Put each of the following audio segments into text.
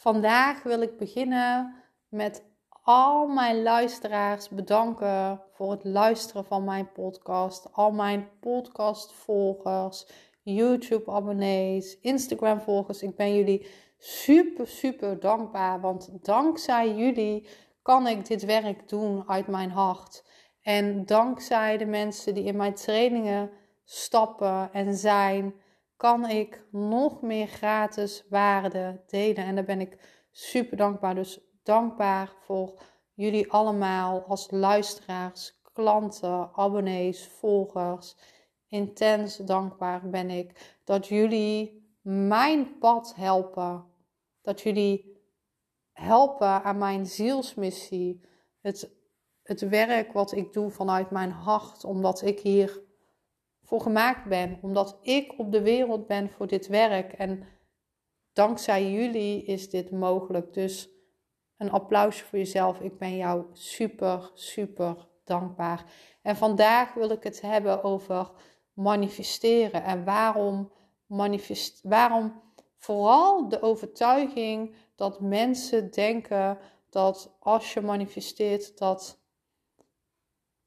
Vandaag wil ik beginnen met al mijn luisteraars bedanken voor het luisteren van mijn podcast. Al mijn podcastvolgers, YouTube-abonnees, Instagram-volgers. Ik ben jullie super, super dankbaar. Want dankzij jullie kan ik dit werk doen uit mijn hart. En dankzij de mensen die in mijn trainingen stappen en zijn, kan ik nog meer gratis waarde delen. En daar ben ik super dankbaar. Dus dankbaar voor jullie allemaal als luisteraars, klanten, abonnees, volgers. Intens dankbaar ben ik dat jullie mijn pad helpen. Dat jullie helpen aan mijn zielsmissie. Het, het werk wat ik doe vanuit mijn hart, omdat ik hier voor gemaakt ben. Omdat ik op de wereld ben voor dit werk. En dankzij jullie is dit mogelijk. Dus een applausje voor jezelf. Ik ben jou super, super dankbaar. En vandaag wil ik het hebben over manifesteren. En waarom manifest, waarom vooral de overtuiging dat mensen denken dat als je manifesteert, dat,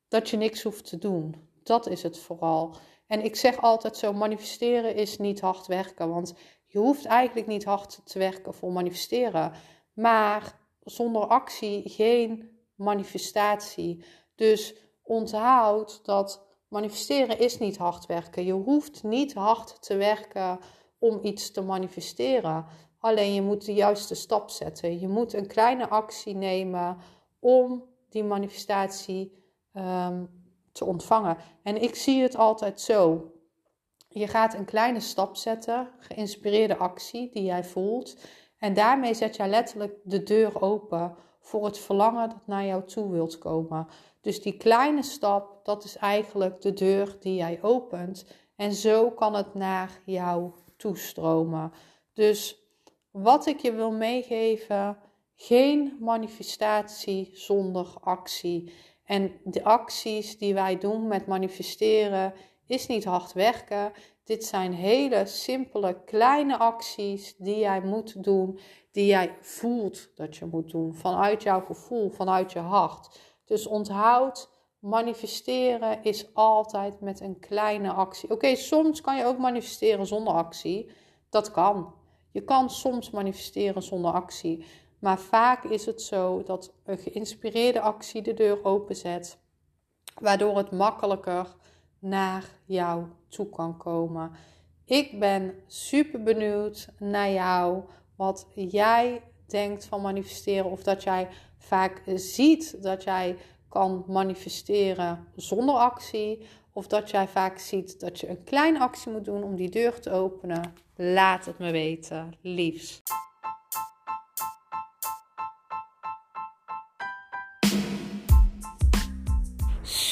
dat je niks hoeft te doen. Dat is het vooral. En ik zeg altijd zo: manifesteren is niet hard werken. Want je hoeft eigenlijk niet hard te werken voor manifesteren. Maar zonder actie geen manifestatie. Dus onthoud dat manifesteren is niet hard werken. Je hoeft niet hard te werken om iets te manifesteren. Alleen je moet de juiste stap zetten. Je moet een kleine actie nemen om die manifestatie um, te ontvangen. En ik zie het altijd zo. Je gaat een kleine stap zetten, geïnspireerde actie die jij voelt. En daarmee zet jij letterlijk de deur open voor het verlangen dat naar jou toe wilt komen. Dus die kleine stap, dat is eigenlijk de deur die jij opent. En zo kan het naar jou toestromen. Dus wat ik je wil meegeven, geen manifestatie zonder actie. En de acties die wij doen met manifesteren is niet hard werken. Dit zijn hele simpele kleine acties die jij moet doen, die jij voelt dat je moet doen vanuit jouw gevoel, vanuit je hart. Dus onthoud, manifesteren is altijd met een kleine actie. Oké, soms kan je ook manifesteren zonder actie. Dat kan. Je kan soms manifesteren zonder actie. Maar vaak is het zo dat een geïnspireerde actie de deur openzet, waardoor het makkelijker naar jou toe kan komen. Ik ben super benieuwd naar jou, wat jij denkt van manifesteren, of dat jij vaak ziet dat jij kan manifesteren zonder actie, of dat jij vaak ziet dat je een kleine actie moet doen om die deur te openen. Laat het me weten, liefs.